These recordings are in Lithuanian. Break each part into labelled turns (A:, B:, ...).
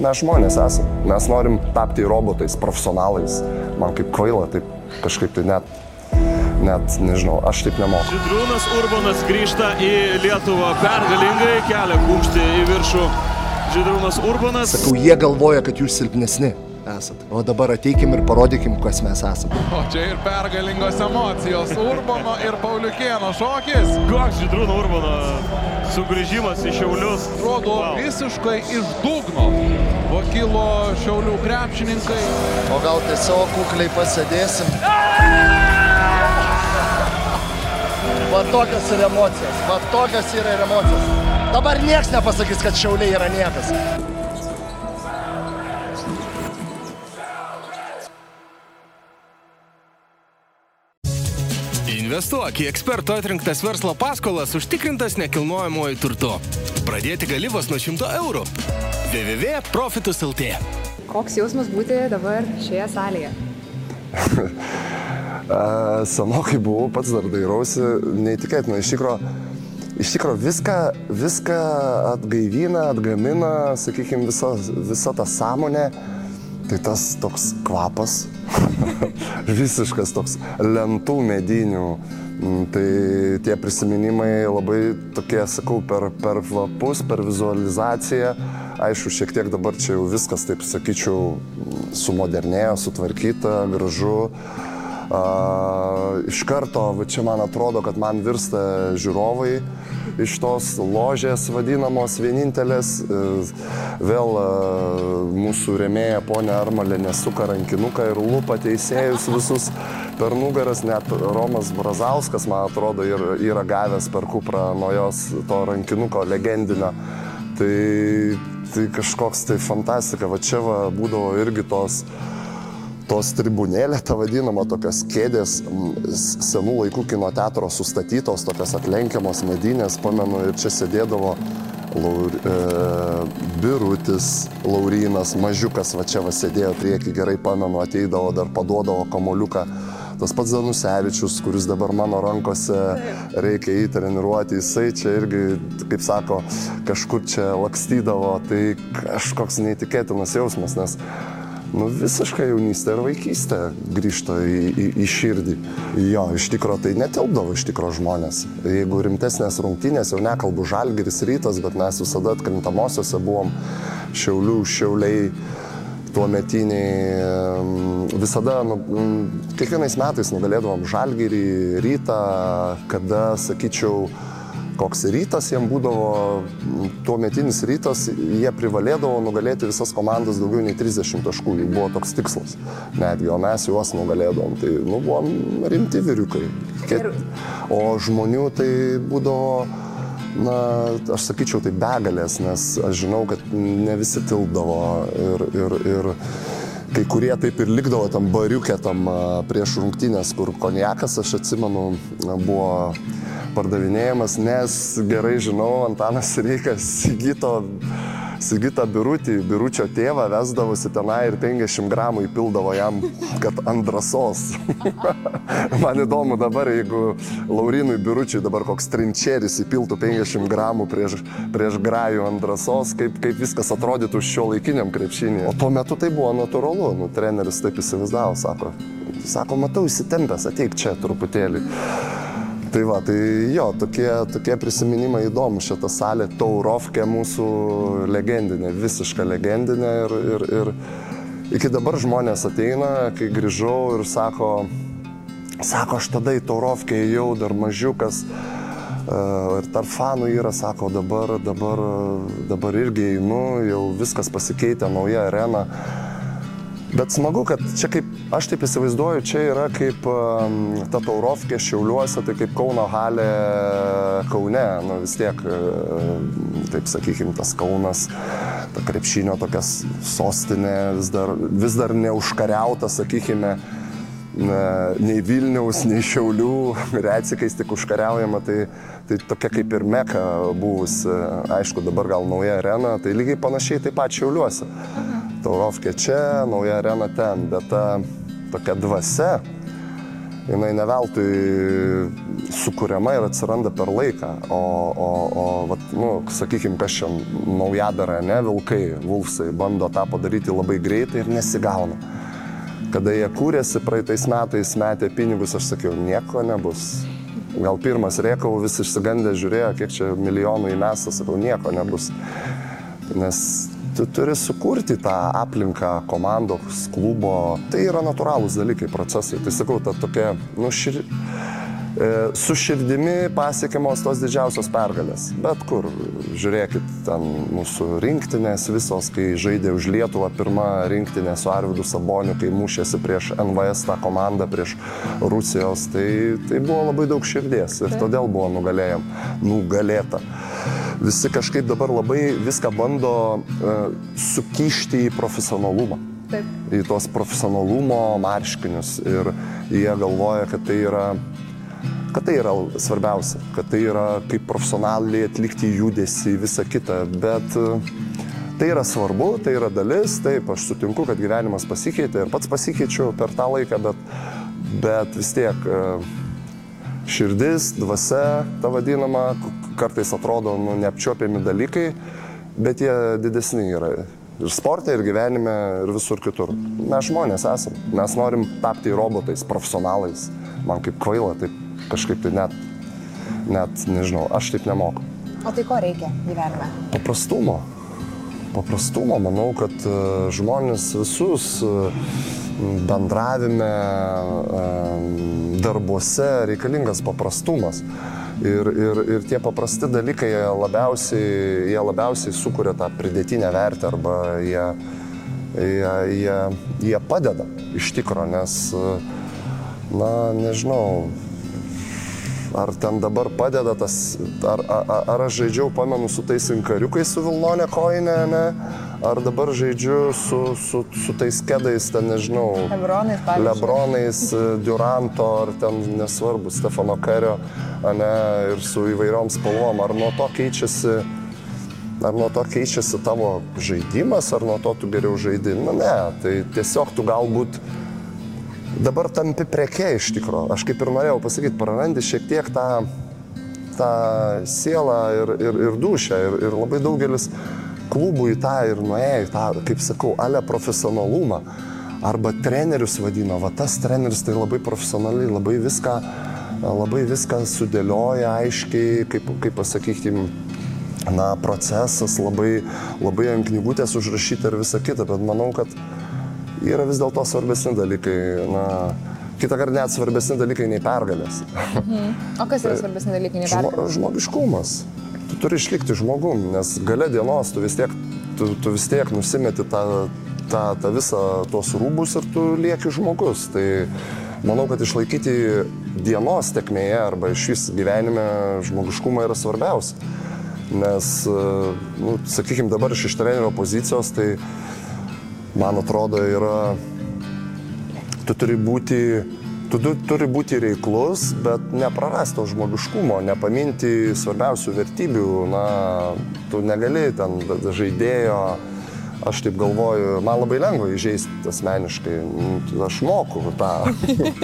A: mes žmonės esame. Mes norim tapti robotais, profesionalais. Man kaip kvaila, taip kažkaip tai net, net nežinau, aš taip nemoku.
B: Žydrūnas Urbanas grįžta į Lietuvą pergalingai, kelia kumštį į viršų. Žydrūnas Urbanas.
C: Sakau, jie galvoja, kad jūs silpnesni esat. O dabar ateikim ir parodykim, kas mes esame.
D: O čia ir pergalingos emocijos. Urbano ir Pauliukėno šokis.
B: Koks Žydrūno Urbano sugrįžimas į Šiaulius.
D: Rodo
B: Wow.
D: visiškai iš dugno. Vakilo Šiaulių krepšininkai.
C: O gal tiesiog kukliai pasėdėsim? Va tokios ir emocijos. Va tokios yra ir emocijos. Dabar nieks nepasakys, kad šiauliai yra niekas.
E: Investuok į eksperto atrinktas verslo paskolas užtikrintas nekilnojamoji turtu. Pradėti gali vos nuo 100 eurų. www.profitus.lt
F: Koks jausmas būti dabar šioje salėje?
A: A, Senokai buvau, pats dar dairausi, neįtikėtina. Iš tikrųjų, iš tikrųjų viską, viską atgaivina, atgamina, sakykime, visa, visa ta sąmonė. Tai tas toks kvapas, visiškas toks lentų medinių. Mm, Tai tie prisiminimai labai tokie, sakau, per, per kvapus, per vizualizaciją. Aišku, šiek tiek dabar čia jau viskas, taip sakyčiau, sumodernėjo, sutvarkyta, gražu. A, iš karto, va čia man atrodo, kad man virsta žiūrovai iš tos ložės vadinamos vienintelės. E, Vėl a, mūsų remėja ponia Armalė nesuka rankinuką ir lupa teisėjus visus per nugaras, net Romas Brazauskas, man atrodo, ir, yra gavęs per kuprą nuo jos to rankinuko legendinio. Tai, tai kažkoks tai fantastika, va čia va būdavo irgi tos tos tribunėlė, ta vadinama, tokios kėdės senų laikų kino teatro sustatytos, tokios atlenkiamos medinės, pamenu, ir čia sėdėdavo Laur, e, Birutis, Laurinas, Mažiukas, va čia va sėdėjo prieki, gerai pamenu, ateidavo, dar paduodavo kamoliuką. Tas pats Danusevičius, kuris dabar mano rankose reikia įtreniruoti, jisai čia irgi, kaip sako, kažkur čia lakstydavo, tai kažkoks neįtikėtinas jausmas, nes Nu, visiškai jaunystė ir vaikystė grįžta į, į, į širdį. Jo, iš tikrųjų tai netilpdavo iš tikrųjų žmonės. Jeigu rimtesnės rungtynės, jau nekalbu žalgeris rytas, bet mes visada atkrintamosiose buvom šiaulių, šiauliai tuo metiniai. Visada, nu, kiekvienais metais nugalėdavom žalgerį rytą, kada, sakyčiau, koks rytas jiem būdavo, tuo metinis rytas, jie privalėdavo nugalėti visas komandas daugiau nei 30 taškų, jų buvo toks tikslas. Netgi, o mes juos nugalėdavom, tai nu, buvom rimti vyriukai. Ket... O žmonių tai būdavo, na, aš sakyčiau, tai begalės, nes aš žinau, kad ne visi tilpdavo ir, ir, ir kai kurie taip ir likdavo tam bariukė tam prieš rungtynės, kur konjakas, aš atsimenu, buvo pardavinėjamas, nes gerai žinau, Antanas Reikas Sigito, Sigitą Birutį, Biručio tėvą vesdavosi tenai ir 50 gramų įpildavo jam, kad ant drąsos. Man įdomu dabar, jeigu Laurinui Biručiui dabar koks trinčeris įpiltų 50 gramų prieš, prieš grajų ant drąsos, kaip, kaip viskas atrodytų šio laikiniam krepšinį. O tuo metu tai buvo natūralu, nu, treneris taip įsivaizdavo, sako. Sako, matau, įsitempęs, ateik čia truputėlį. Tai va, tai jo, tokie, tokie prisiminimai įdomu. Šitą salę Taurovkė mūsų legendinė, visiška legendinė. Ir, ir, ir iki dabar žmonės ateina, kai grįžau ir sako, sako, aš tada į Taurovkę ėjau, dar mažiukas. e, Ir tarp fanų yra, sako, dabar, dabar, dabar irgi einu, jau viskas pasikeitė, nauja arena. Bet smagu, kad čia kaip, aš taip įsivaizduoju, čia yra kaip um, ta Taurovkė Šiauliuose, tai kaip Kauno halė Kaune, nu vis tiek, uh, taip sakykime, tas Kaunas, ta krepšinio tokias sostinė vis dar, vis dar neužkariauta, sakykime, na, nei Vilniaus, nei Šiaulių, retsikais tik užkariaujama, tai, tai tokia kaip ir meka buvusi, aišku, dabar gal nauja arena, tai lygiai panašiai taip pat Šiauliuose. Taurovkė čia, nauja arena ten, bet ta tokia dvasia, jinai neveltui sukūriama ir atsiranda per laiką. O, o, o vat, nu, sakykime, kas čia naujadara, ne, vilkai, vulfsai, bando tą padaryti labai greitai ir nesigauna. Kada jie kūrėsi praeitais metais, metė pinigus, aš sakiau, nieko nebus. Gal pirmas rėkau, visi išsigandę žiūrėjo, kiek čia milijonų įmesta, sakau, nieko nebus. Nes tu turi sukurti tą aplinką komandos, klubo. Tai yra natūralūs dalykai, procesai. Tai sakau, ta tokia, nu, šir... e, su širdimi pasiekiamos tos didžiausios pergalės. Bet kur, žiūrėkit, ten mūsų rinktinės visos, kai žaidė už Lietuvą pirmą rinktinę su Arvidu Saboniu, kai mušėsi prieš NVS tą komandą, prieš Rusijos, tai, tai buvo labai daug širdies ir todėl buvo nugalėjom, nugalėta visi kažkaip dabar labai viską bando uh, sukišti į profesionalumą.
F: Taip.
A: Į tos profesionalumo marškinius ir jie galvoja, kad tai yra kad tai yra svarbiausia, kad tai yra kaip profesionaliai atlikti judesi, visą kitą, bet uh, tai yra svarbu, tai yra dalis, taip, aš sutinku, kad gyvenimas pasikeitė ir pats pasikeičiau per tą laiką, bet, bet vis tiek uh, širdis, dvasia, ta vadinama, kartais atrodo nu, neapčiopiami dalykai, bet jie didesni yra. Ir sporte, ir gyvenime, ir visur kitur. Mes žmonės esame. Mes norim tapti robotais, profesionalais. Man kaip kvaila, taip kažkaip tai net, net nežinau, aš taip nemoku.
G: O tai ko reikia gyvenime?
A: Paprastumo. Paprastumo, manau, kad e, žmonės visus e, bendravime, e, darbuose reikalingas paprastumas. Ir, ir, ir tie paprasti dalykai jie labiausiai, jie labiausiai sukuria tą pridėtinę vertę arba jie, jie, jie, jie padeda iš tikro, nes, na, nežinau, ar ten dabar padeda tas, ar, ar, ar aš žaidžiau, pamenu, su tais inkariukais su Vilnonė koinė, ne? ar dabar žaidžiu su, su, su tais kedais, ten nežinau,
G: Lebronais, pavyzdžiui.
A: Lebronais, Duranto, ar ten nesvarbu, Stefano Kario, ne, ir su įvairiom spalvom, ar nuo to keičiasi, ar nuo to keičiasi tavo žaidimas, ar nuo to tu geriau žaidi, na ne, tai tiesiog tu galbūt dabar tampi prekė iš tikro. Aš kaip ir norėjau pasakyti, prarandi šiek tiek tą, tą sielą ir, ir, ir dušę. Ir, ir labai daugelis klubų į tą ir nuėjo, į tą, kaip sakau, ale profesionalumą. Arba trenerius vadino, va tas treneris tai labai profesionaliai, labai viską, labai viską sudėlioja aiškiai, kaip, kaip pasakykime, na, procesas labai, labai ant knygutės užrašyta ir visa kita, bet manau, kad yra vis dėlto svarbesni dalykai, na, kitą kartą net svarbesni dalykai nei pergalės.
G: O kas yra svarbesni dalykai? nei
A: Žmo,
G: pergalė?
A: žmogiškumas. Tu turi išlikti žmogum, nes gale dienos tu vis tiek, tu, tu vis tiek nusimeti tą, tą, tą visą tos rūbus ir tu lieki žmogus. Tai manau, kad išlaikyti dienos tekmėje arba iš vis gyvenime žmogiškumą yra svarbiausia. Nes, nu, sakykime, dabar iš iš trenerio pozicijos, tai man atrodo yra, tu turi būti Tu tu- turi būti reiklus, bet neprarasti to žmogiškumo, nepaminti svarbiausių vertybių. Na, tu negali ten žaidėjo, aš taip galvoju, man labai lengva įžeisti asmeniškai. Aš moku tą.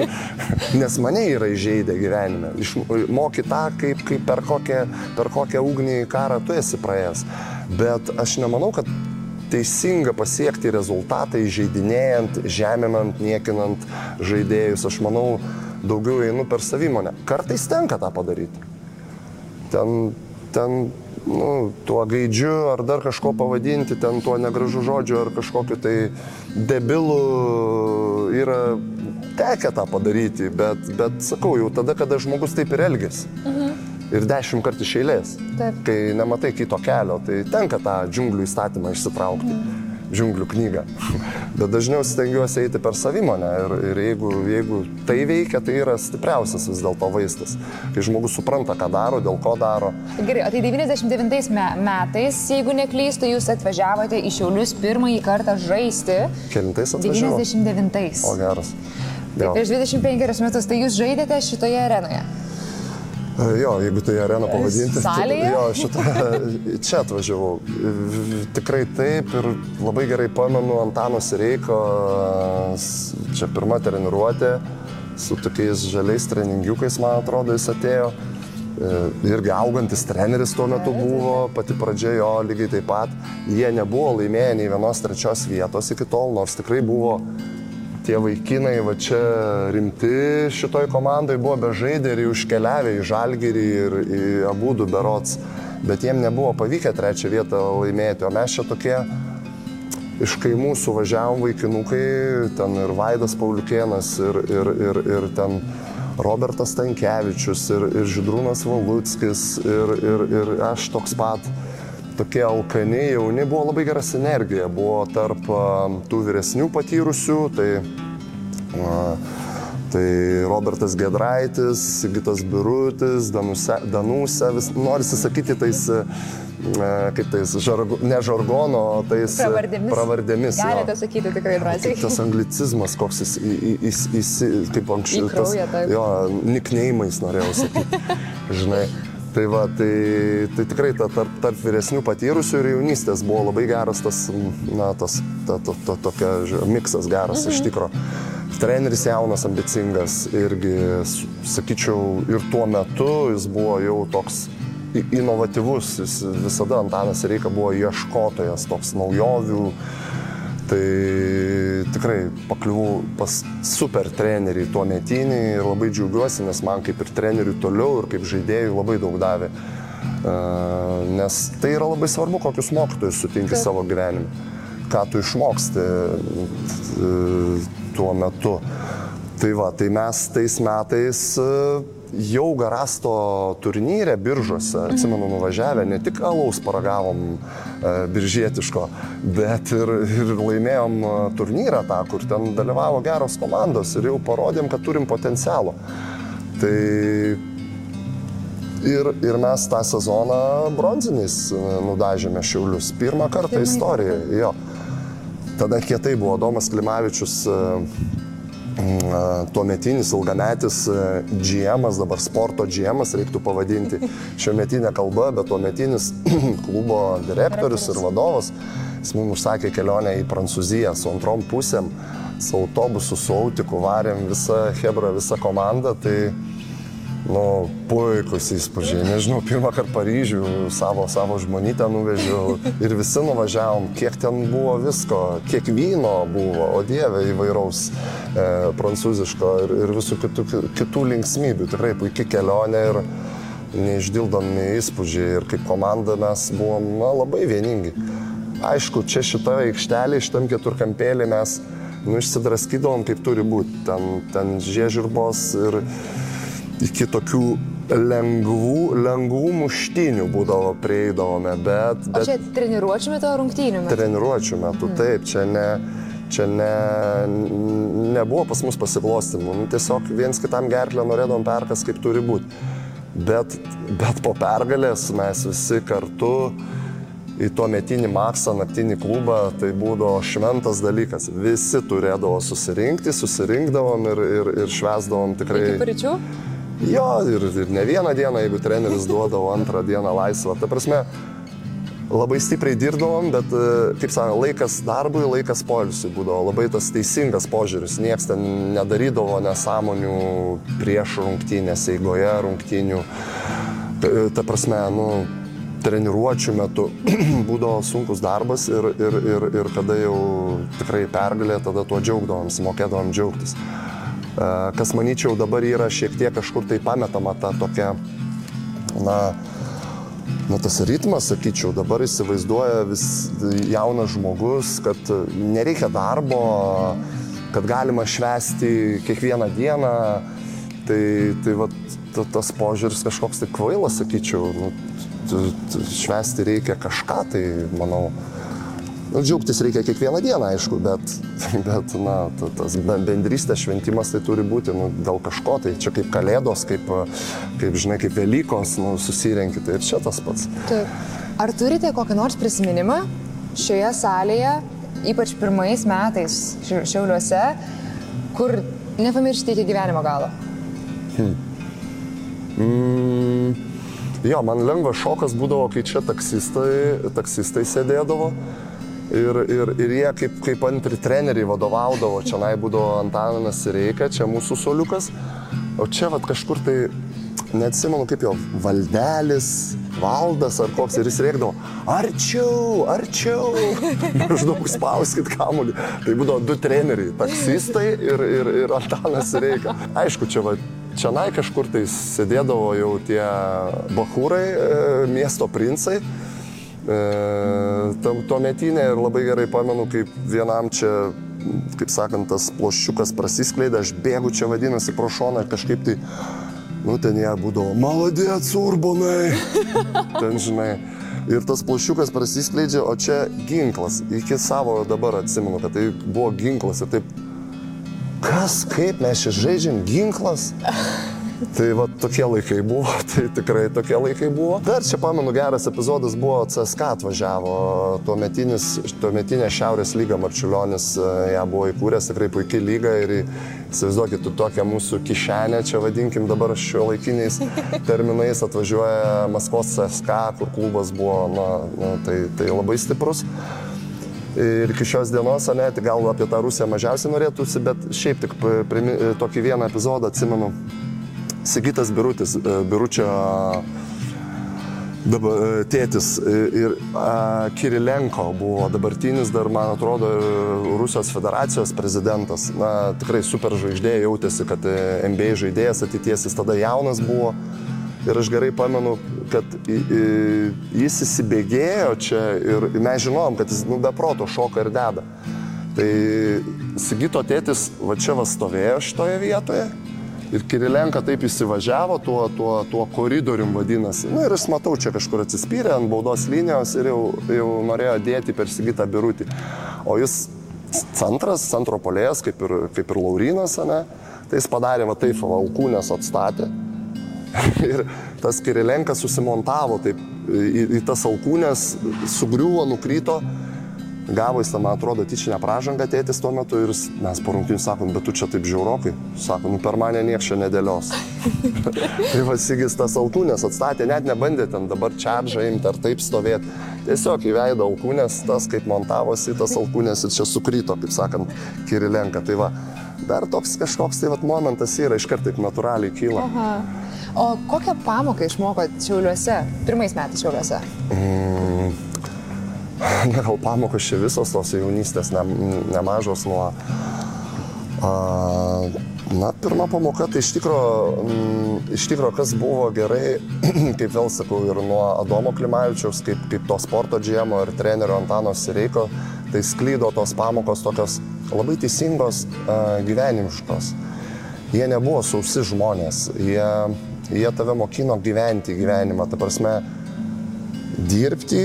A: Nes mane yra įžeidę gyvenime. Moki tą, kaip, kaip per, kokią, per kokią ugnį karą tu esi praėjęs. Bet aš nemanau, kad teisinga pasiekti rezultatą įžeidinėjant, žeminant, niekinant žaidėjus. Aš manau, daugiau einu per savimonę. Kartais tenka tą padaryti. Ten, ten nu, tuo gaidžiu ar dar kažko pavadinti, ten tuo negražu žodžiu ar kažkokiu tai debilu yra tekę tą padaryti, bet, bet sakau, jau tada, kada žmogus taip ir elgesi. Ir dešimt kartų iš eilės.
G: Taip.
A: Kai nematai kito kelio, tai tenka tą džiunglių įstatymą išsitraukti. Džiunglių knygą. Bet dažniau stengiuosi eiti per savimonę ir, ir jeigu, jeigu tai veikia, tai yra stipriausias vis dėlto vaistas. Kai žmogus supranta, ką daro, dėl ko daro.
G: Gerai, o tai 99 me metais, jeigu neklystu, jūs atvažiavote į Šiaulius pirmąjį kartą žaisti.
A: Kelintais atvažiavau.
G: 99.
A: O geras.
G: Tai
A: Jo.
G: prieš 25 metus, tai jūs žaidėte šitoje arenoje.
A: E, Jo, jeigu tai areną pavadinti.
G: Salėje?
A: Tai, jo, šitą, čia atvažiavau. Tikrai taip ir labai gerai pamenu Antano Sireiko, s- čia pirma treniruotė, su tokiais žaliais treningiukais, man atrodo, jis atėjo. E, Irgi augantis treneris tuo metu buvo, pati pradžia jo lygiai taip pat. Jie nebuvo laimėję nei vienos trečios vietos iki tol, nors tikrai buvo tie vaikinai va čia rimti šitoj komandai buvo bežaidė ir jau iškeliavę į Žalgirį ir į Abudų berots, bet jiem nebuvo pavykę trečią vietą laimėti, o mes čia tokie iš kaimų suvažiavom vaikinukai, ten ir Vaidas Pauliukėnas, ir, ir, ir, ir ten Robertas Tankievičius, ir, ir Židrūnas Valutskis, ir, ir, ir aš toks pat tokie alkani, jauni, buvo labai gera sinergija, buvo tarp tų vyresnių patyrusių, tai, tai Robertas Gedraitis, Gitas Birutis, Danuse, Danuse, vis norisi sakyti tais, kaip tais, žargo, ne žargono, tais
G: Pravardėmis.
A: pravardėmis jo.
G: Galite sakyti tikrai drąsiai.
A: Tas anglicizmas, koks jis, į, į, į, kaip anksčiau. Jo, nikneimais norėjau sakyti. Žinai. Tai va, tai, tai tikrai ta, tarp, tarp vyresnių patyrusių ir jaunystės buvo labai geras tas, na, tas, ta, ta, ta, tokia, miksas geras
G: Mhm.
A: iš tikro. Treneris jaunas, ambicingas irgi, sakyčiau, ir tuo metu jis buvo jau toks inovatyvus, jis visada Antanas Reika buvo ieškotojas, toks naujovių, Tai tikrai pakliuvau pas super trenerį tuo metinį ir labai džiaugiuosi, nes man kaip ir treneriui toliau ir kaip žaidėjui labai daug davė. E, Nes tai yra labai svarbu, kokius mokytojus sutinki savo gyvenime, ką tu išmoksti e, tuo metu. Tai va, tai mes tais metais e, jau Garasto turnyre biržuose, atsimenu, nuvažiavę, ne tik alaus paragavom e, biržietiško, bet ir, ir laimėjom e, turnyrą tą, kur ten dalyvavo geros komandos ir jau parodėm, kad turim potencialo. Tai ir, ir mes tą sezoną bronziniais e, nudažėme šiaulius. Pirmą kartą istorijoje. Jo. Tada kietai buvo Domas Klimavičius, tuo metinis ilgametis GM, dabar sporto GM, reiktų pavadinti šio metinę kalbą, bet tuo metinis klubo direktorius ir vadovas. Jis mums užsakė kelionę į Prancūziją su antrom pusėm, su autobusu, su autiku, varėm visą Hebra, visą komandą. Tai Nu, puikus įspūdžiai. Nežinau, pirmą kartą Paryžių savo, savo žmonytę nuvežiau ir visi nuvažiavom, kiek ten buvo visko, kiek vyno buvo, o dieve įvairaus e, prancūziško ir, ir visų kitų, kitų linksmybių. Tikrai puikia kelionė ir neišdildomi įspūdžiai ir kaip komanda mes buvom na, labai vieningi. Aišku, čia šita aikštelė, šitam keturkampėlį mes nu, išsidraskydavom kaip turi būti. Ten, ten žiežirbos ir iki tokių lengvų, lengvų muštinių būdavo prieidavome, bet,
G: O
A: bet
G: čia treniruočių metu rungtynių metu?
A: treniruočių metu taip, čia ne. Čia ne, nebuvo pas mus pasiklostymų, nu, tiesiog viens kitam gerklę norėdom perkas kaip turi būti. Bet, bet po pergalės mes visi kartu į tuo metinį maksą, naktinį klubą, tai būdavo šventas dalykas. Visi turėdavo susirinkti, susirinkdavom ir, ir, ir švesdavom tikrai.
G: Iki paryčių?
A: Jo, ir, ir ne vieną dieną, jeigu treneris duodavo antrą dieną laisvą. Ta prasme, labai stipriai dirbdavom, bet, e, kaip sakė, laikas darbui, laikas poilsiui būdavo labai tas teisingas požiūris. Niekas ten nedarydavo nesąmonių prieš rungtynės, eigoje rungtynių. Ta, ta prasme, nu, treniruočių metu būdavo sunkus darbas ir, ir, ir, ir kada jau tikrai pergalė, tada tuo džiaugdavom, mokėdavom džiaugtis. Kas manyčiau dabar yra šiek tiek kažkur tai pametama ta tokia, na, na tas ritmas, sakyčiau, dabar įsivaizduoja vis jaunas žmogus, kad nereikia darbo, kad galima švesti kiekvieną dieną. Tai, tai va, ta, tas požiūris kažkoks tai kvailas, sakyčiau. Nu, švesti reikia kažką, tai manau. Nu, džiaugtis reikia kiekvieną dieną, aišku, bet, bet na, ta- tas ben- bendrystės šventimas tai turi būti nu, dėl kažko. Tai čia kaip kalėdos, kaip, kaip žinai, kaip Velykos, nu, susirenkite ir čia tas pats.
G: Taip. Ar turite kokį nors prisiminimą šioje salėje, ypač pirmais metais Šiau- Šiauliuose, kur nepamiršti iki gyvenimo galo?
A: Mm, jo, man lengvas šokas būdavo, kai čia taksistai, taksistai sėdėdavo Ir, ir, ir jie kaip, kaip antri treneriai vadovaudavo, čia nai būdavo Antanas Reika, čia mūsų soliukas, o čia vat kažkur tai, neatsimenu kaip jo, valdelis, valdas ar koks, ir jis rėkdavo, arčiau, arčiau, maždaug spauskit kamuolį. Tai būdavo du treneriai, taksistai ir, ir, ir Antanas Reika. Aišku, čia va, čia nai kažkur tai sėdėdavo jau tie bahūrai, e, miesto princai. E, tuo metinė ir labai gerai pamenu, kaip vienam čia, kaip sakant, tas ploščiukas prasiskleidė, aš bėgu čia vadinasi pro šoną ir kažkaip tai, nu ten jie būdavo, maladėt, urbonai. ten žinai. Ir tas ploščiukas prasiskleidžia, o čia ginklas. Iki savo dabar atsimenu, kad tai buvo ginklas ir taip, kas, kaip mes čia žaidžiam, ginklas. Tai va tokie laikai buvo, tai tikrai tokie laikai buvo. Dar čia pamenu geras epizodas buvo CSK atvažiavo, tuometinė Šiaurės lyga Marčiulionis e, ją buvo įkūręs, tikrai puikiai lyga ir įsivaizduokit, tokia mūsų kišenė, čia vadinkim dabar šio laikiniais terminais atvažiuoja Maskvos CSK, kur klubas buvo, na, na tai, tai labai stiprus. Ir iki šios dienos, ne, tai gal apie tą Rusiją mažiausiai norėtųsi, bet šiaip tik primi, tokį vieną epizodą atsimenu Sigitas Birutis, e, Biručio dabar, e, tėtis e, ir a, Kirilenko buvo dabartinis dar, man atrodo, Rusijos federacijos prezidentas. Na, tikrai super žvaigždė, jautėsi, kad NBA žaidėjas ateities, jis tada jaunas buvo. Ir aš gerai pamenu, kad jis įsibėgėjo čia ir mes žinom, kad jis nu, be proto šoka ir deda. Tai Sigito tėtis va čia va stovėjo šitoje vietoje Ir Kirilenka taip įsivažiavo tuo, tuo, tuo koridorium vadinasi. Na ir jis matau čia kažkur atsispyrė ant baudos linijos ir jau, jau norėjo dėti per Sigitą birutį. O jis centras, centro polėjas, kaip ir, kaip ir Laurinas, ne? tai jis padarė va taip, alkūnės atstatė. ir tas Kirilenka susimontavo taip į, į tas alkūnės, sugriuvo, nukrito gavo jis, man atrodo, tyčinę pražangą tėtis tuo metu ir mes po rungtynių sakom, bet tu čia taip žiaurokai. Sako, nu per mane nieks čia nedėlios. tai Vasigis tas alkūnės atstatė, net nebandė ten dabar čaržą imti ar taip stovėti. Tiesiog įveido alkūnės, tas kaip montavosi, tas alkūnės ir čia sukryto, kaip sakant, Kirilenka. Tai va, dar toks kažkoks tai vat, momentas yra, iškart taip natūraliai kyla. Aha.
G: O kokią pamoką išmokote Šiauliuose, pirmais metais Šiauliuose? Mm,
A: na, gal pamokos čia visos tos jaunystės ne, nemažos nuo... A, na, pirma pamoka, tai iš tikrųjų, mm, iš tikro, kas buvo gerai, kaip vėl sakau, ir nuo Adomo Klimavičiaus, kaip, kaip to sporto džiemo ir trenerio Antano Sireiko, tai sklydo tos pamokos tokios labai teisingos, a, gyvenimiškos. Jie nebuvo sausi žmonės, jie, jie tave mokino gyventi gyvenimą, ta prasme, dirbti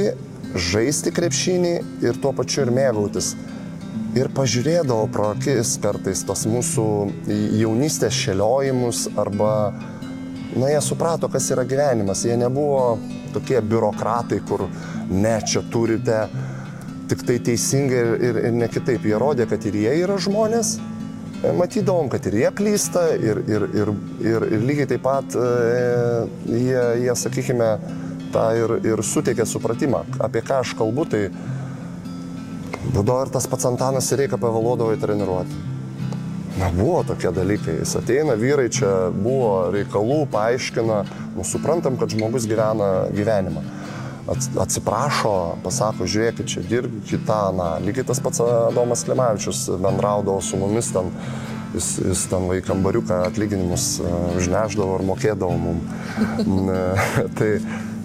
A: žaisti krepšinį ir tuo pačiu ir mėgautis. Ir pažiūrėdavo pro akis kartais tos mūsų jaunystės šėliojimus arba, na, jie suprato, kas yra gyvenimas. Jie nebuvo tokie biurokratai, kur ne, čia turite tik tai teisingai ir, ir, ir ne kitaip. Jie rodė, kad ir jie yra žmonės, matydavom, kad ir jie klysta ir, ir, ir, ir, ir lygiai taip pat e, jie, jie sakykime, tą ir, ir suteikia supratimą, apie ką aš kalbu, tai būdavo ir tas pats Antanas ir reikia pavėluodavo į treniruotę. Na, buvo tokie dalykai. Jis ateina, vyrai čia buvo reikalų, paaiškina, nu, suprantam, kad žmogus gyvena gyvenimą. Atsiprašo, pasako, žiūrėkit, čia dirbkite tą, na, lygiai tas pats Adomas Klimavičius bendraudavo su mumis ten, jis, jis ten vaikambariuką atlyginimus e, užneždavo ir mokėdavo mum. tai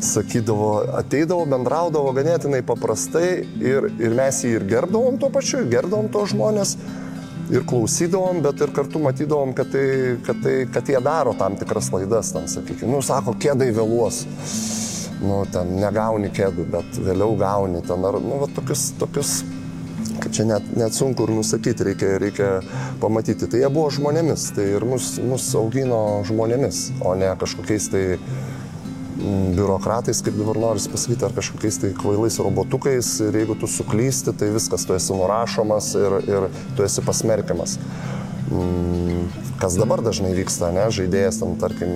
A: sakydavo, ateidavo, bendraudavo ganėtinai paprastai ir, ir mes jį ir gerbdavom tuo pačiu, gerbdavom to žmonės ir klausydavom, bet ir kartu matydavom, kad, tai, kad, tai, kad jie daro tam tikras laidas, ten sakykime, nu, sako, kėdai vėluos, nu, ten negauni kėdų, bet vėliau gauni, ten ar, nu, va, tokius, tokius kad čia net, net sunku ir nusakyti, reikia, reikia pamatyti. Tai jie buvo žmonėmis, tai ir mus, mus augino žmonėmis, o ne kažkokiais tai biurokratais, kaip dabar noriu pasakyti, ar kažkokiais tai kvailais robotukais ir jeigu tu suklysti, tai viskas, tu esi nurašomas ir, ir tu esi pasmerkiamas. Mm, kas dabar dažnai vyksta, ne, žaidėjas tam, tarkim,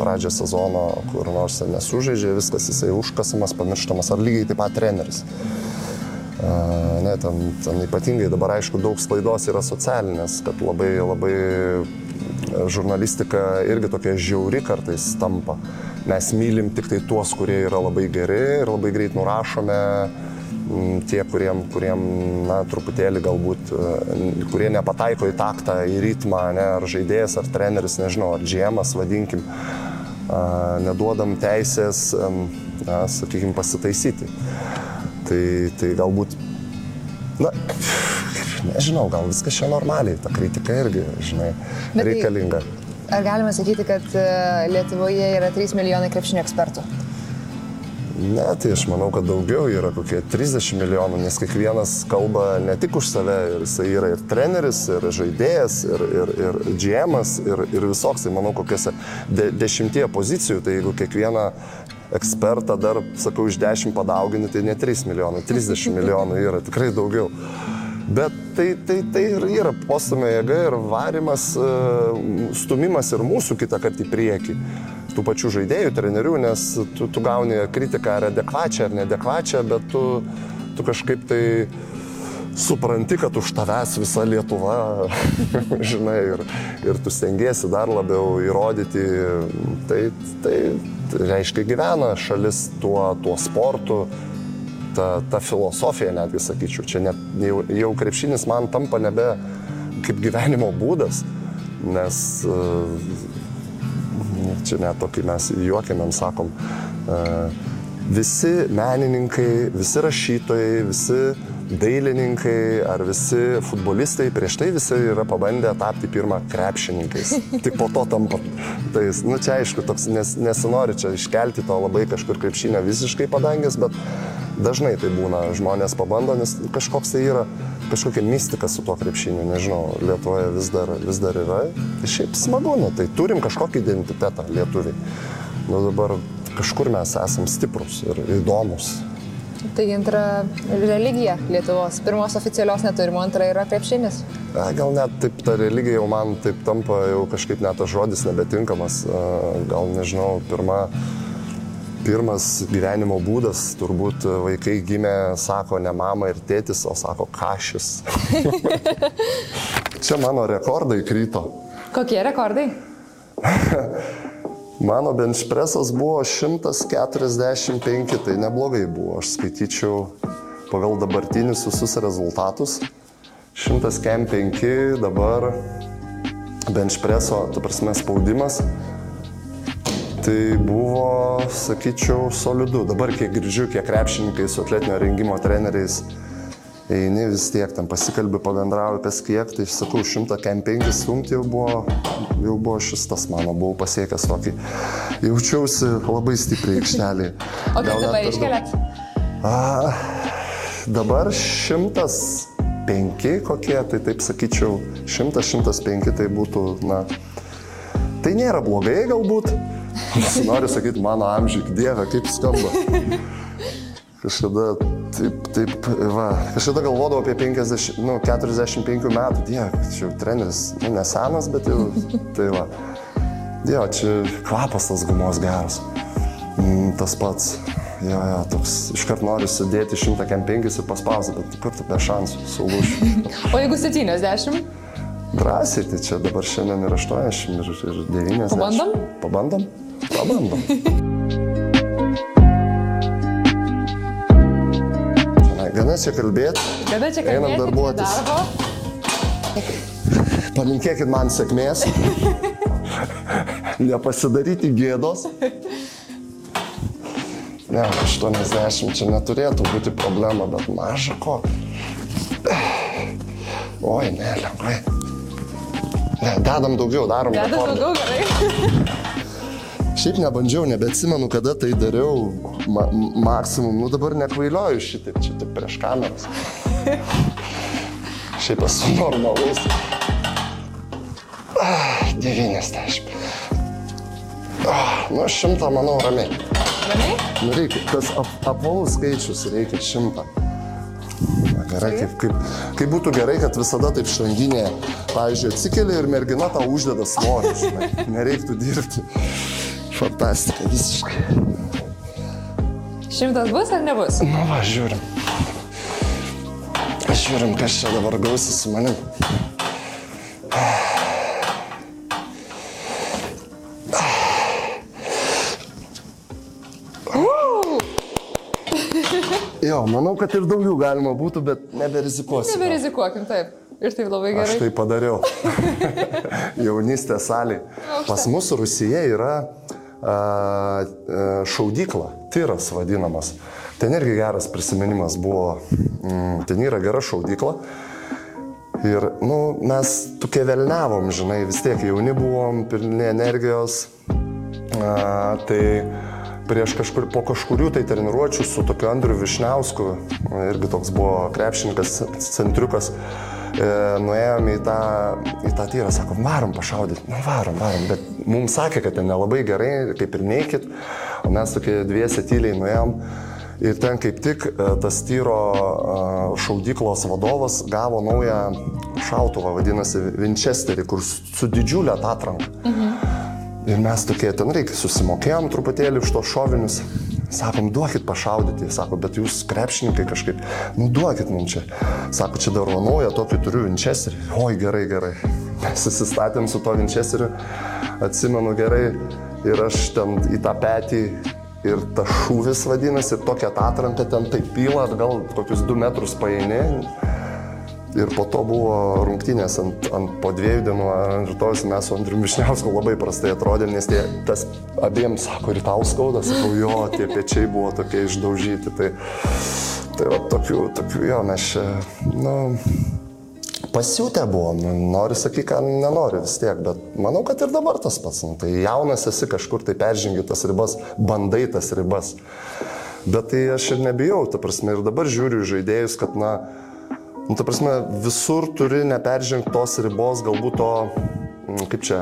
A: pradžią sezono, kur nors nesužaidžia, viskas jisai užkasamas, pamirštamas, ar lygiai taip pat treneris. Ne, ten, ten ypatingai dabar aišku daug sklaidos yra socialinės, kad labai, labai žurnalistika irgi tokia žiauri kartais tampa. Mes mylim tik tai tuos, kurie yra labai geri ir labai greit nurašome mm, tie, kuriem, kuriem na, truputėlį galbūt, e, kurie nepataiko į taktą, į ritmą, ne, ar žaidėjas, ar treneris, nežinau, ar džiemas, vadinkim, neduodam teisės, na, sakykime, pasitaisyti. Tai, tai galbūt, na, nežinau, gal viskas čia normaliai, ta kritika irgi, žinai,
G: Bet tai-
A: reikalinga.
G: Ar galima sakyti, kad e, Lietuvoje yra 3 milijonai krepšinio ekspertų?
A: Ne, tai aš manau, kad daugiau yra kokie 30 milijonų, nes kiekvienas kalba ne tik už save, ir jisai yra ir treneris, ir žaidėjas, ir, ir, ir GM'as, ir, ir visoks, tai manau, kokiuose de, dešimtie pozicijų, tai jeigu kiekvieną ekspertą dar, sakau, iš 10 padaugini, tai ne 3 milijonai, 30 milijonų yra tikrai daugiau. Bet tai, tai, tai ir yra postumio jėga ir varimas, e, stumimas ir mūsų kitą kartą į priekį. Tų pačių žaidėjų, trenerių, nes tu, tu gauni kritiką ar adekvačią ar neadekvačią, bet tu, tu kažkaip tai supranti, kad už tavęs visa Lietuva, žinai, ir, ir tu stengiesi dar labiau įrodyti, tai, tai, tai reiškia gyvena šalis tuo, tuo sportu, ta, ta filosofija netgi sakyčiau. Čia net, jau, jau krepšinis man tampa nebe kaip gyvenimo būdas, nes uh, čia net tokį mes juokiamėm sakom, uh, visi menininkai, visi rašytojai, visi dailininkai ar visi futbolistai prieš tai visi yra pabandę tapti pirmą krepšininkais. Tik po to tampa. Tai, nu čia aišku, toks nes, nesinori čia iškelti to labai kažkur krepšinio visiškai padangęs, bet dažnai tai būna, žmonės pabando, nes kažkoks tai yra, kažkokia mistika su tuo krepšiniu, nežinau, Lietuvoje vis dar, vis dar yra. Tai šiaip smagu, nu, tai turim kažkokį identitetą lietuviai. Nu dabar kažkur mes esam stiprus ir įdomus.
G: Tai antra religija Lietuvos. Pirmos oficialios neturim, antra yra krepšinis.
A: Gal net taip ta religija jau man taip tampa, jau kažkaip net tas žodis nebetinkamas. Gal nežinau, pirma, pirmas gyvenimo būdas, turbūt vaikai gimė, sako ne mama ir tėtis, o sako kažis. Čia mano rekordai kryto.
G: Kokie rekordai?
A: Mano benchpressas buvo 145, tai neblogai buvo, aš skaityčiau pagal dabartinius visus rezultatus. 105 dabar benchpresso, tu prasme, spaudimas. Tai buvo, sakyčiau, solidu. Dabar kiek girdžiu, kiek krepšininkai su atletinio rengimo treneriais eini vis tiek, ten pasikalbi, pabendrauji apie kiek, tai sakau, 105 stumti jau buvo, jau buvo šis tas mano, buvau pasiekęs tokį. Jaučiausi labai stipriai aikštelį.
G: O kaip dabar iškeliat?
A: Dabar 105 kokie, tai taip sakyčiau, 100-105 tai būtų, na, tai nėra blogai galbūt. Noriu sakyti, mano amžiui, dieve, kaip skamba. Kažkada taip, taip, va, kažkada galvodavau apie 50, nu, 45 metų, dieve, čia jau treneris, nu, nesenas, bet jau, tai va. Dievo, čia kvapas tas gumos geras. Mm, tas pats. Jo, jo, toks iškart noriu sudėti 105 ir paspausti, bet kur tu be šansų, sulūšiu.
G: O jeigu 70?
A: Drąsiai, tai čia dabar šiandien ir 80 ir, ir 90.
G: Pabandom?
A: Pabandom? Pabandom. Tenai, Gana čia kalbėti,
G: Kada čia
A: Einam
G: kalbėti?
A: darbuotis.
G: Darbo?
A: palinkėkit man sėkmės, nepasidaryti gėdos. Ne, 80 čia neturėtų būti problema, bet maža ko. Oi, ne, lengvai. Ne, dedam daugiau, darom
G: Dedam
A: rekordą.
G: daugiau gerai.
A: Šiaip nebandžiau, nebeatsimenu, kada tai dariau. Ma maksimum, nu dabar nekvailioju šitaip, čia tik prieš kameras. Šiaip esu normalus. Ah, 90. Ah, nu, šimtą, manau, ramiai.
G: Ramiai?
A: Nu, reikia, tas ap apvalus skaičius, reikia šimtą. Na, Gerai, kaip, kaip, kaip būtų gerai, kad visada taip šranginė, pavyzdžiui, atsikeli ir mergina tau uždeda svorį, nereiktų dirbti. Fantastika, visiškai.
G: Šimtas bus ar nebus?
A: Nu, va, žiūrim. Žiūrim, kas čia dabar gausi su manim. Jo, manau, kad ir daugiau galima būtų, bet neberizikuosiu.
G: Neberizikuokim, taip. Ir taip labai
A: Aš
G: gerai.
A: tai padariau. Jaunystės salė. Pas mus Rusija yra šaudykla, tyras vadinamas. Ten irgi geras prisiminimas buvo. Mm, ten yra gera šaudykla. Ir, nu, mes tokie velnevom, žinai, vis tiek jauni buvom, pilni energijos. A, tai prieš kažkur, po kažkurių tai treniruočių su tokiu Andriu Višniausku, irgi toks buvo krepšininkas, centriukas, e, nuėjom į tą, į tą tyrą, sako, varom pašaudyti, nu varom, varom, bet mums sakė, kad ten nelabai gerai, kaip ir neikit, o mes tokie dviese tyliai nuėjom. Ir ten kaip tik e, tas tyro e, šaudyklos vadovas gavo naują šautuvą, vadinasi Winchesterį, kur su didžiulė atranka. Ir mes tokie ten reikia, susimokėjom truputėlį už tos šovinius. Sakom, duokit pašaudyti. Sako, bet jūs krepšininkai kažkaip, nu duokit mums čia. Sako, čia dar naują tokį turiu Winchesterį. Oi, gerai, gerai. Mes susistatėm su to Winchesteriu, atsimenu gerai. Ir aš ten į tą petį ir ta šūvis vadinasi, tokia atranka ten taip pyla, gal kokius du metrus paeini. Ir po to buvo rungtynės ant, ant po dviejų dienų, ant rytojus mes su Andriu Mišniausku labai prastai atrodėm, nes tie, tas abiems sako, ir tau skauda, sakau, jo, tie pečiai buvo tokie išdaužyti. Tai, tai va, tokių, tokių, jo, mes čia, nu, pasiūtę buvom, nori sakyti, ką nenori vis tiek, bet manau, kad ir dabar tas pats. Nu, tai jaunas esi kažkur tai peržengi tas ribas, bandai tas ribas. Bet tai aš ir nebijau, ta prasme, ir dabar žiūriu žaidėjus, kad, na, nu, ta prasme, visur turi neperžengti tos ribos, galbūt to, mm, kaip čia,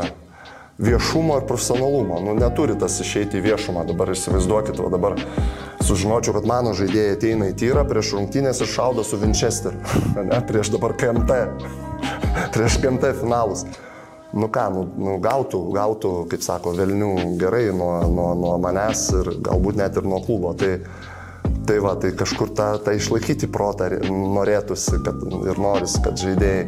A: viešumo ir profesionalumo. Nu, neturi tas išeiti į viešumą. Dabar įsivaizduokit, o dabar sužinočiau, kad mano žaidėjai ateina į tyrą prieš rungtynės ir šaudo su Winchesteriu. Ne, prieš dabar KMT. prieš KMT finalus. Nu ką, nu, nu gautų, gautų, kaip sako, velnių gerai nuo, nuo, nuo manęs ir galbūt net ir nuo klubo. Tai, tai va, tai kažkur tą, tą išlaikyti protą norėtųsi kad, ir norisi, kad žaidėjai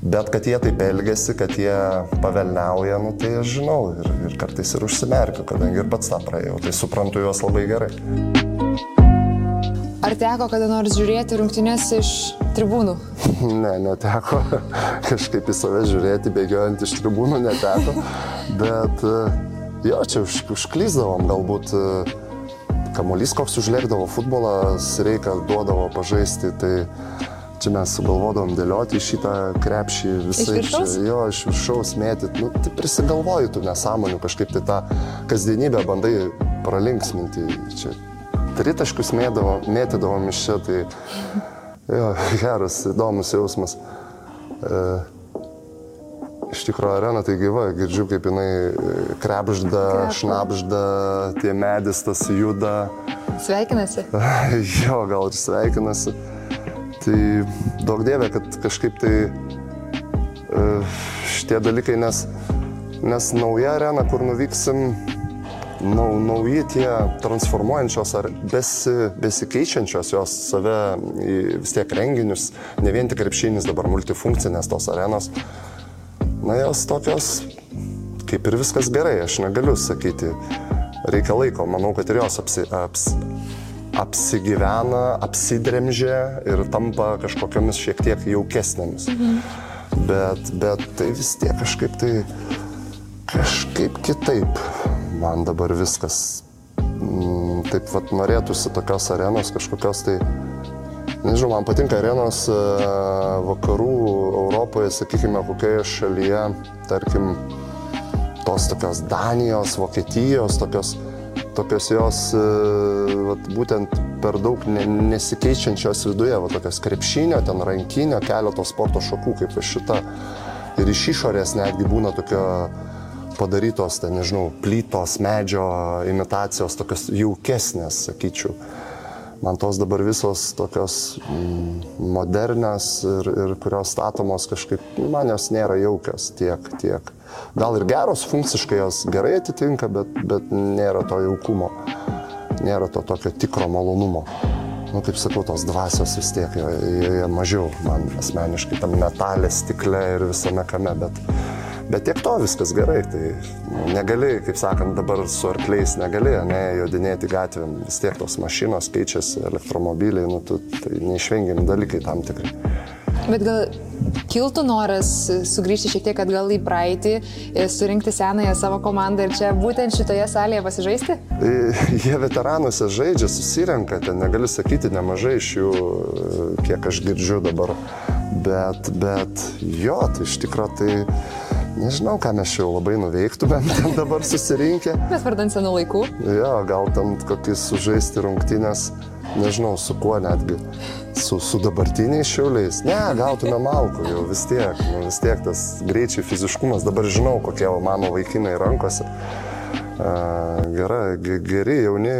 A: Bet kad jie taip elgesi, kad jie pavelniauja, nu, tai aš žinau ir, ir kartais ir užsimerkiu, kadangi ir pats tą praėjau, tai suprantu juos labai gerai.
G: Ar teko kada nors žiūrėti rungtynės iš tribūnų?
A: Ne, neteko. Kažkaip į save žiūrėti, bėgiojant iš tribūnų neteko. Bet e, jo, čia už, užklyzdavom galbūt. e, Kamuolys koks užlėkdavo futbolas, reikia duodavo pažaisti, tai čia mes sugalvodavom dėlioti šitą krepšį visai.
G: viršaus?
A: Čia, jo, iš viršaus mėtyti. Nu, tai prisigalvoji tų nesąmonių, kažkaip tai tą kasdienybę bandai pralinksminti. Čia tritaškus mėtydavom iš čia, tai jo, geras, įdomus jausmas. E, Iš tikrųjų, arena tai gyva, girdžiu, kaip jinai e, krepžda, šnapžda, tie medis tas juda.
G: Sveikinasi.
A: Jo, gal ir sveikinasi. Tai daug dievė, kad kažkaip tai e, šitie dalykai, nes, nes nauja arena, kur nuvyksim, nau, nauji tie transformuojančios ar besi, besikeičiančios jos save į vis tiek renginius, ne vien tik krepšinis, dabar multifunkcinės tos arenos. Na, jos tokios, kaip ir viskas gerai, aš negaliu sakyti, reikia laiko, manau, kad ir jos apsi, aps, apsigyvena, apsidremžia ir tampa kažkokiamis šiek tiek jaukesnėmis. Bet, bet tai vis tiek kažkaip tai, kažkaip kitaip man dabar viskas. Mm, taip pat norėtųsi tokios arenos kažkokios tai Nežinau, man patinka arenos e, vakarų Europoje, sakykime, kokioje šalyje, tarkim, tos tokios Danijos, Vokietijos, tokios, tokios jos e, vat, būtent per daug ne, nesikeičiančios viduje, va, tokios krepšinio, ten rankinio, keletos sporto šakų kaip ir šita. Ir iš išorės netgi būna tokio padarytos, ten, nežinau, plytos, medžio imitacijos, tokios jaukesnės, sakyčiau man tos dabar visos tokios mm, modernios ir, ir kurios statomos kažkaip, nu, man jos nėra jaukios tiek, tiek. Gal ir geros, funkciškai jos gerai atitinka, bet, bet nėra to jaukumo, nėra to tokio tikro malonumo. nu kaip sakau, tos dvasios vis tiek, jie mažiau man asmeniškai tam metalė, stikle ir visame kame, bet, bet tiek to viskas gerai, tai negali, kaip sakant, dabar su arkliais negali, ne, jodinėti gatvėm, vis tiek tos mašinos keičiasi, elektromobiliai, nu, tu, tai neišvengiami dalykai tam tikrai.
G: Bet gal kiltų noras sugrįžti šiek tiek atgal į praeitį, surinkti senąją savo komandą ir čia būtent šitoje salėje pasižaisti?
A: Jie veteranuose žaidžia, susirenka, ten negaliu sakyti nemažai iš jų, kiek aš girdžiu dabar. Bet, bet jo, tai iš tikrųjų tai nežinau, ką mes čia jau labai nuveiktumėm dabar susirinkę.
G: Bet vardant senų laikų.
A: Jo, gal ten kokis sužaisti rungtynės, nežinau, su kuo netgi su, su dabartiniais šiauliais. Ne, gautume malkų jau vis tiek, nu, vis tiek tas greičiai fiziškumas, dabar žinau, kokie mano vaikinai rankose. Gerai, geri jauni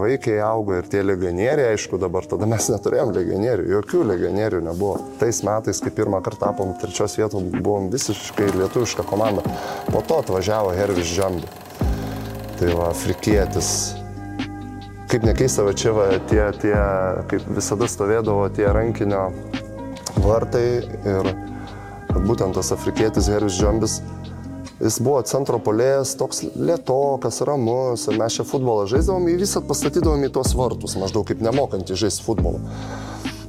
A: vaikai augo ir tie legionieriai, aišku, dabar tada mes neturėjom legionierių, jokių legionierių nebuvo. Tais metais, kai pirmą kartą tapom trečios vietos, buvom visiškai lietuviška komanda. Po to atvažiavo Hervis Džambi. Tai va, afrikietis, kaip nekeista, va čia va, tie, tie, kaip visada stovėdavo tie rankinio vartai ir būtent tas afrikietis Heris Džambis, jis buvo centro polėjas, toks lietokas, ramus, mes čia futbolą žaisdavom, jį visat pastatydavom į tuos vartus, maždaug kaip nemokantį žaisti futbolą.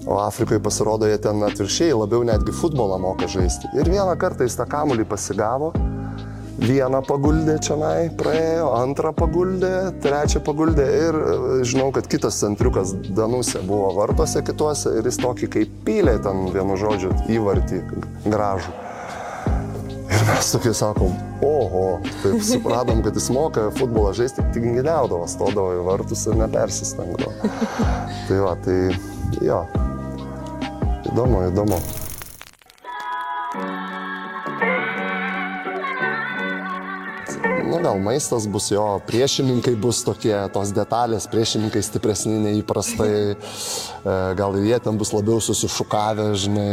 A: O Afrikoje pasirodo, jie ten atvirkščiai labiau netgi futbolą moka žaisti. Ir vieną kartą jis tą kamulį pasigavo Vieną paguldė čia, praėjo, antrą paguldė, trečią paguldė ir e, žinau, kad kitas centriukas Danusė buvo vartose kituose ir jis tokį kaip pylė ten vienu žodžiu įvartį gražų. Mes tokie sakom, oho, taip supratom, kad jis moka futbolą žaisti, tik giliaudavo, stodavo į vartus ir nepersistengdavo. tai va, tai jo, įdomu, įdomu. Nu gal maistas bus jo, priešininkai bus tokie, tos detalės, priešininkai stipresni neįprastai, e, gal jie ten bus labiau susišukavę, žinai,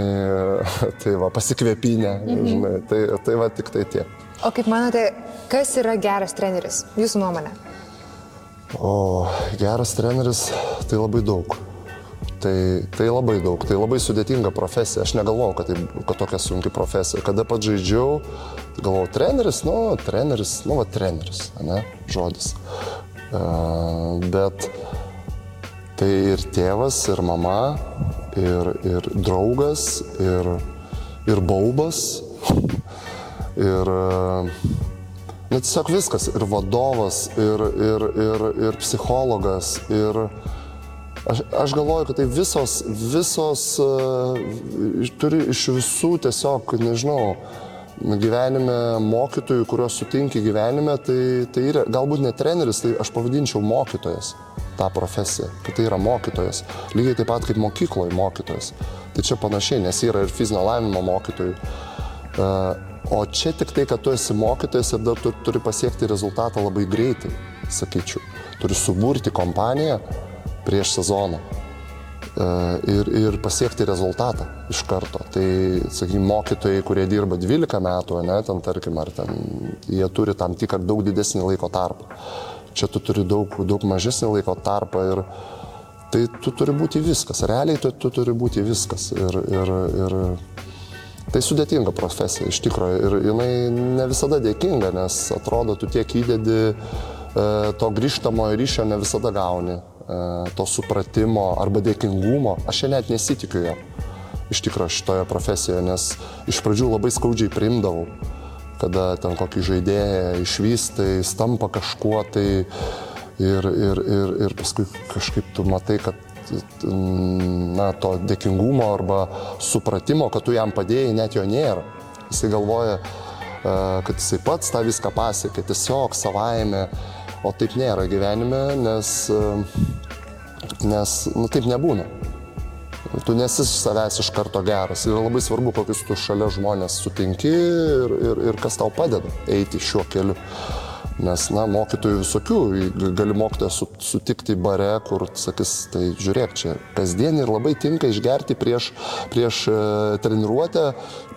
A: tai va, pasikvėpinę, mhm. žinai, tai, tai va tik tai tie.
G: O kaip manote, kas yra geras treneris, jūsų nuomonė?
A: O geras treneris tai labai daug. Tai, tai labai daug, tai labai sudėtinga profesija. Aš negalvojau, kad, tai, kad tokia sunki profesija. Kada pat žaidžiau, galvojau, treneris, nu, treneris, nu, va, treneris, ne, žodis. Uh, bet tai ir tėvas, ir mama, ir, ir draugas, ir, ir baubas, ir uh, net tiesiog viskas, ir vadovas, ir, ir, ir, ir psichologas, ir Aš, aš galvoju, kad tai visos, visos uh, turi iš visų tiesiog, nežinau, gyvenime mokytojų, kuriuos sutinki gyvenime, tai, tai yra galbūt ne treneris, tai aš pavadinčiau mokytojas tą profesiją, kad tai yra mokytojas. Lygiai taip pat kaip mokykloje mokytojas. Tai čia panašiai, nes yra ir fizinio lavinimo mokytojų. Uh, o čia tik tai, kad tu esi mokytojas ir dar tu turi pasiekti rezultatą labai greitai, sakyčiau. Turi suburti kompaniją, prieš sezoną e, ir, ir pasiekti rezultatą iš karto. Tai, sakykime, mokytojai, kurie dirba 12 metų, ne, ten, tarkim, ar ten, jie turi tam tikrą daug didesnį laiko tarpą. Čia tu turi daug, daug mažesnį laiko tarpą ir tai tu turi būti viskas. Realiai tu, tu turi būti viskas. Ir, ir, ir tai sudėtinga profesija iš tikrųjų. Ir jinai ne visada dėkinga, nes atrodo, tu tiek įdedi e, to grįžtamojo ryšio ne visada gauni. E, to supratimo arba dėkingumo, aš čia net nesitikiu jo iš tikrųjų šitoje profesijoje, nes iš pradžių labai skaudžiai priimdavau, kada ten kokį žaidėją išvystai, stampa kažkuo tai ir, ir, ir, ir paskui kažkaip tu matai, kad na, to dėkingumo arba supratimo, kad tu jam padėjai, net jo nėra. Jisai galvoja, e, kad jisai pats tą viską pasiekė, tiesiog savaime O taip nėra gyvenime, nes, nes nu, taip nebūna. Tu nesi savęs iš karto geras. Ir labai svarbu, kokius tu šalia žmonės sutinki ir, ir, ir kas tau padeda eiti šiuo keliu. Nes, na, mokytojų visokių, gali mokytoją sutikti bare, kur sakys, tai žiūrėk, čia kasdien ir labai tinka išgerti prieš, prieš e, treniruotę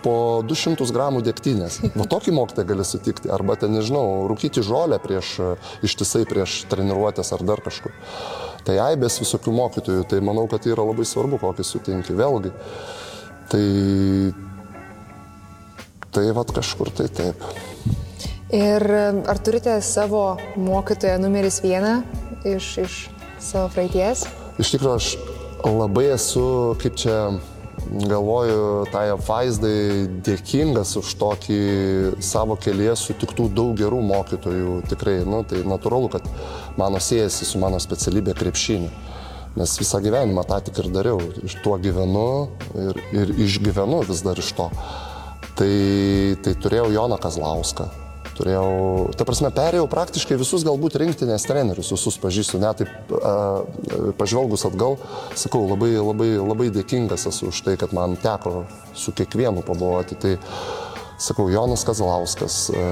A: po 200 gramų dėktynės. Va tokį mokytoją gali sutikti. Arba ten, nežinau, rūkyti žolę prieš, e, ištisai prieš treniruotės ar dar kažkur. tai aibės visokių mokytojų, tai manau, kad tai yra labai svarbu, kokį sutinki. Vėlgi, tai, tai vad kažkur tai taip.
G: Ir ar turite savo mokytoją numeris vieną iš, iš savo praeities?
A: Iš tikrųjų, aš labai esu, kaip čia galvoju, tai apvaizdai dėkingas už tokį savo kelyje sutiktų daug gerų mokytojų. Tikrai, nu, tai natūralu, kad mano siejasi su mano specialybė krepšiniu. Nes visą gyvenimą tą tik ir dariau. Iš tuo gyvenu ir, ir išgyvenu vis dar iš to. Tai, tai turėjau Joną Kazlauską, turėjau, ta prasme, perėjau praktiškai visus galbūt rinktinės trenerius, visus pažįstu, net taip a, pažvelgus atgal, sakau, labai, labai, labai dėkingas esu už tai, kad man teko su kiekvienu pabuvoti. Tai, sakau, Jonas Kazlauskas, a,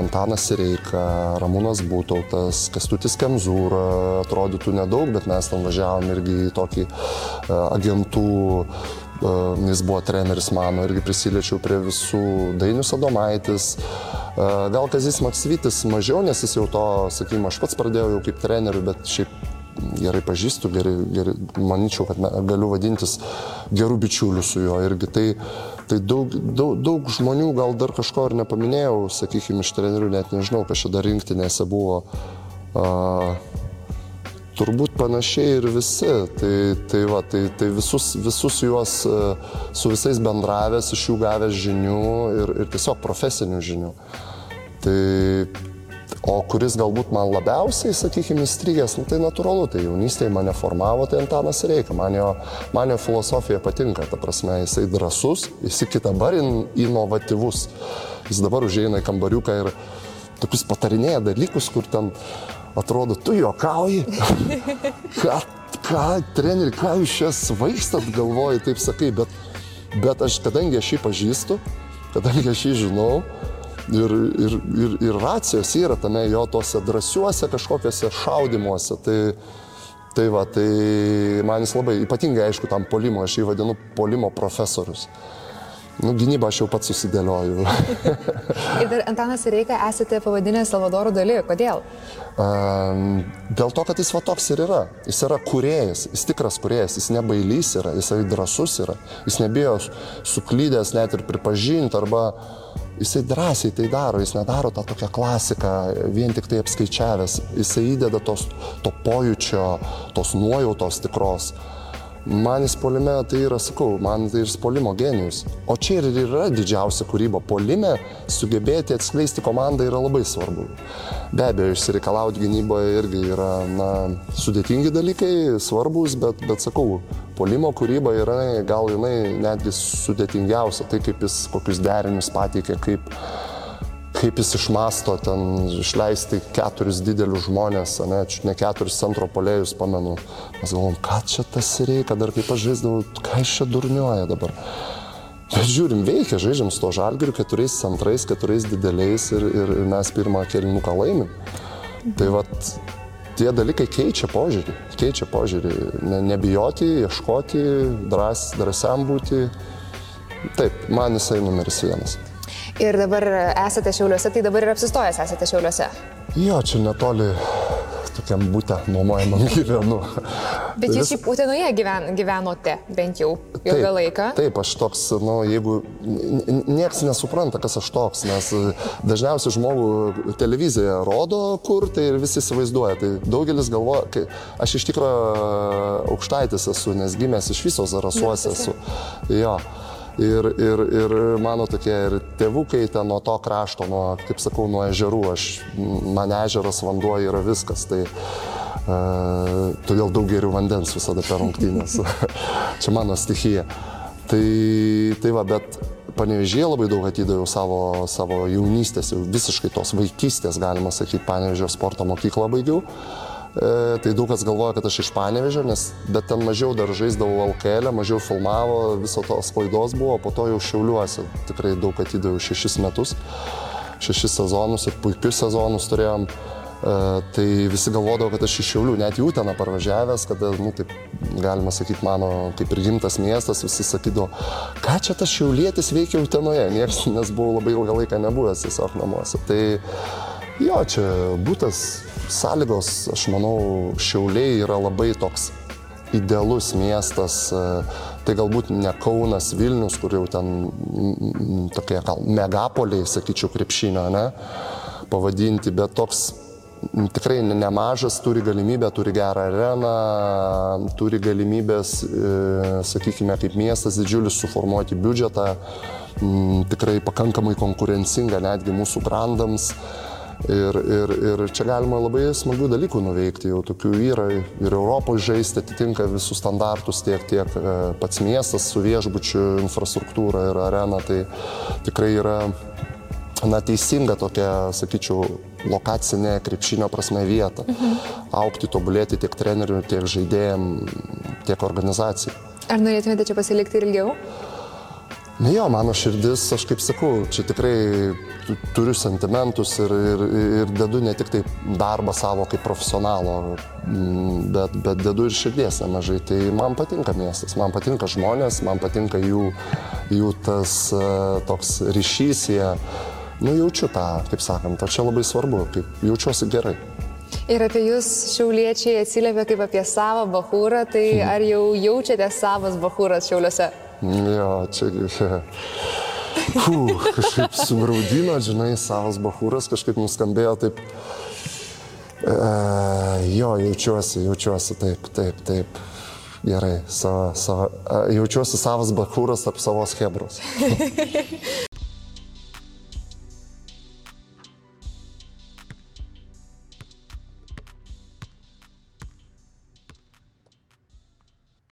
A: Antanas Sireika, Ramūnas Būtautas, Kestutis Kemzūra, atrodytų nedaug, bet mes ten važiavom irgi į tokį a, agentų jis buvo treneris mano, irgi prisiliečiau prie visų Dainius Adomaitis, gal Kazis Maksytis mažiau, nes jis jau to, sakykime, aš pats pradėjau jau kaip treneriu, bet šiaip gerai pažįstu, gerai, gerai, manyčiau, kad galiu vadintis gerų bičiulių su juo irgi. Tai, tai daug, daug, daug žmonių gal dar kažko ir nepaminėjau, sakykime, iš trenerių net nežinau, kas čia dar rinktinėse buvo. Uh, turbūt panašiai ir visi. Tai, tai, va, tai, tai visus, visus juos su visais bendravęs, iš jų gavęs žinių ir, ir tiesiog profesinių žinių. Tai, o kuris galbūt man labiausiai, sakykime, įstrigęs, nu, tai natūralu, tai jaunystėje mane formavo, tai Antanas Reika. Man jo, man jo filosofija patinka, ta prasme, jisai drasus, jis iki dabar in, inovatyvus. Jis dabar užeina į kambariuką ir tokius patarinėja dalykus, kur ten atrodo, tu juokauji. ką, ką, treneri, ką jūs čia svaikstat, galvoju, taip sakai, bet, bet aš, kadangi aš jį pažįstu, kadangi aš jį žinau, ir, ir, ir, ir racijos yra tame jo tose drąsiuose kažkokiuose šaudimuose, tai, tai va, tai man jis labai, ypatingai aišku, tam polimo, aš jį vadinu polimo profesorius. Nu, gynybą aš jau pats susidėlioju.
G: ir dar Antanas Reika esate pavadinę Salvadoro daly. Kodėl?
A: Um, dėl to, kad jis va toks ir yra. Jis yra kuriejas, jis tikras kuriejas, jis nebailys yra, jisai drasus yra, jis nebijo suklydęs net ir pripažinti arba jisai drąsiai tai daro, jis nedaro tą tokią klasiką, vien tik tai apskaičiavęs, jisai įdeda tos, to pojūčio, tos nuojautos tikros. Man įspolime tai yra, sakau, man tai ir spolimo genijus. O čia ir yra didžiausia kūryba. Polime sugebėti atskleisti komandą yra labai svarbu. Be abejo, išsireikalauti gynyboje irgi yra na, sudėtingi dalykai, svarbus, bet, bet sakau, polimo kūryba yra gal jinai netgi sudėtingiausia. Tai kaip jis kokius derinius pateikia, kaip kaip jis išmasto ten išleisti keturis didelius žmonės, ne, ne keturis centro polėjus, pamenu. Mes galvom, ką čia tas reikia, dar kaip aš žaisdavau, ką iš čia durniuoja dabar. Bet žiūrim, veikia, žaidžiam su to žalgiriu, keturiais centrais, keturiais dideliais ir, ir, mes pirmą kelinuką laimim. Tai vat, tie dalykai keičia požiūrį, keičia požiūrį. Ne, nebijoti, ieškoti, drąs, drąsiam būti. Taip, man jisai numeris vienas.
G: Ir dabar esate Šiauliuose, tai dabar ir apsistojęs esate Šiauliuose.
A: Jo, čia netoli tokiam būte nuomojamam gyvenu.
G: Bet jūs šiaip Utenoje gyven, gyvenote bent jau ilgą
A: taip,
G: laiką.
A: Taip, aš toks, nu, jeigu niekas nesupranta, kas aš toks, nes dažniausiai žmogų televizija rodo, kur tai ir visi įsivaizduoja. Tai daugelis galvoja, kai aš iš tikrųjų aukštaitis esu, nes gimęs iš viso zarasuose esu. Jo. Ir, ir, ir mano tokie ir tėvukai ten nuo to krašto, nuo, kaip sakau, nuo ežerų, aš, man ežeras vanduo yra viskas. Tai, uh, todėl daug geriau vandens visada per rungtynės. Čia mano stichija. Tai, tai va, bet Panevežėje labai daug atidaviau savo, savo jaunystės, jau visiškai tos vaikystės, galima sakyti, Panevežėjo sporto mokyklą baigiau. E, tai daug kas galvoja, kad aš iš Panevežio, nes bet ten mažiau dar žaisdavau LKL, mažiau filmavo, viso tos klaidos buvo, po to jau šiauliuosi. Tikrai daug atidaviau šešis metus, šešis sezonus ir puikius sezonus turėjom. E, tai visi galvodavo, kad aš iš Šiaulių, net jų ten parvažiavęs, kad, nu, taip, galima sakyti, mano kaip ir gimtas miestas, visi sakydavo, ką čia tas šiaulėtis veikia Utenoje, niekas, nes buvau labai ilgą laiką nebuvęs tiesiog namuose. Tai jo, čia būtas sąlygos, aš manau, Šiauliai yra labai toks idealus miestas. e, Tai galbūt ne Kaunas, Vilnius, kur jau ten tokie gal megapoliai, sakyčiau, krepšinio, ne, pavadinti, bet toks tikrai ne- nemažas, turi galimybę, turi gerą areną, turi galimybės, e, sakykime, kaip miestas didžiulis suformuoti biudžetą, tikrai pakankamai konkurencingą netgi mūsų grandams. Ir, ir, ir čia galima labai smagių dalykų nuveikti, jau tokių yra ir Europoje žaisti atitinka visus standartus, tiek, tiek e, pats miestas su viešbučiu infrastruktūra ir arena, tai tikrai yra na, teisinga tokia, sakyčiau, lokacinė krepšinio prasme vieta. Aukti, tobulėti tiek treneriui, tiek žaidėjim, tiek organizacijai.
G: Ar norėtumėte čia pasilikti ilgiau?
A: Na jo, mano širdis, aš kaip sakau, čia tikrai tu- turiu sentimentus ir, ir, ir dedu ne tik tai darbą savo kaip profesionalo, mm, bet, bet dedu ir širdies nemažai. Tai man patinka miestas, man patinka žmonės, man patinka jų, jų tas e, toks ryšys, jie, nu jaučiu tą, kaip sakant, o čia labai svarbu, kaip jaučiuosi gerai.
G: Ir apie jūs šiauliečiai atsiliepia kaip apie savo bahūrą, tai ar jau jaučiate savas bahūras šiauliuose?
A: Jo, čia Puh, kažkaip sugraudino, žinai, savas bahūras kažkaip nuskambėjo taip. E, jo, jaučiuosi, jaučiuosi taip, taip, taip. Gerai, sava, sava, e, jaučiuosi savas bahūras ap savos hebros.